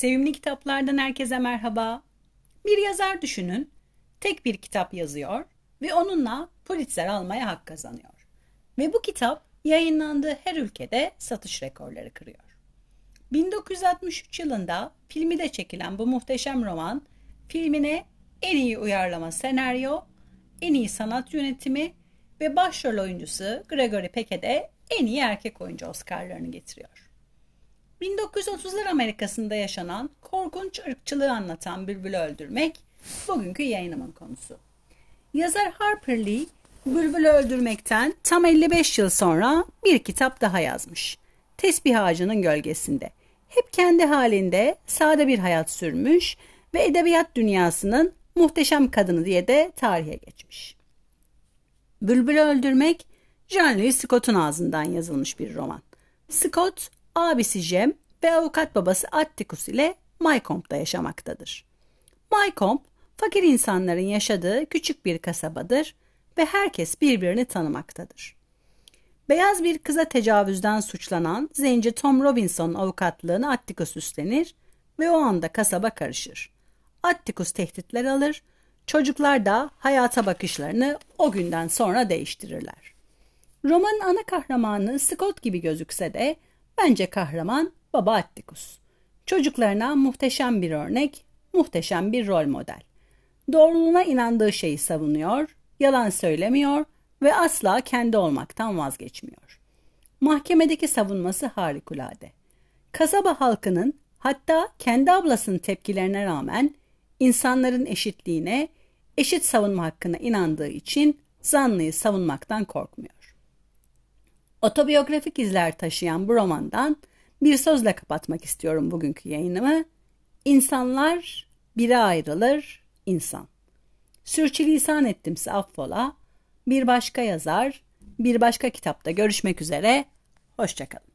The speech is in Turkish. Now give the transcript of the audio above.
Sevimli kitaplardan herkese merhaba. Bir yazar düşünün. Tek bir kitap yazıyor ve onunla Pulitzer almaya hak kazanıyor. Ve bu kitap yayınlandığı her ülkede satış rekorları kırıyor. 1963 yılında filmi de çekilen bu muhteşem roman filmine en iyi uyarlama senaryo, en iyi sanat yönetimi ve başrol oyuncusu Gregory Peck'e de en iyi erkek oyuncu Oscar'larını getiriyor. 1930'lar Amerika'sında yaşanan korkunç ırkçılığı anlatan Bülbül'ü öldürmek bugünkü yayınımın konusu. Yazar Harper Lee Bülbül'ü öldürmekten tam 55 yıl sonra bir kitap daha yazmış. Tesbih ağacının gölgesinde. Hep kendi halinde sade bir hayat sürmüş ve edebiyat dünyasının muhteşem kadını diye de tarihe geçmiş. Bülbül'ü öldürmek John Lewis Scott'un ağzından yazılmış bir roman. Scott abisi Jem ve avukat babası Atticus ile Mycomb'da yaşamaktadır. Mycomb, fakir insanların yaşadığı küçük bir kasabadır ve herkes birbirini tanımaktadır. Beyaz bir kıza tecavüzden suçlanan zenci Tom Robinson avukatlığını Atticus üstlenir ve o anda kasaba karışır. Atticus tehditler alır, çocuklar da hayata bakışlarını o günden sonra değiştirirler. Romanın ana kahramanı Scott gibi gözükse de Bence kahraman Baba Atticus. Çocuklarına muhteşem bir örnek, muhteşem bir rol model. Doğruluğuna inandığı şeyi savunuyor, yalan söylemiyor ve asla kendi olmaktan vazgeçmiyor. Mahkemedeki savunması harikulade. Kasaba halkının hatta kendi ablasının tepkilerine rağmen insanların eşitliğine, eşit savunma hakkına inandığı için zanlıyı savunmaktan korkmuyor. Otobiyografik izler taşıyan bu romandan bir sözle kapatmak istiyorum bugünkü yayınımı. İnsanlar bire ayrılır insan. Sürçülisan ettimse affola. Bir başka yazar, bir başka kitapta görüşmek üzere. Hoşçakalın.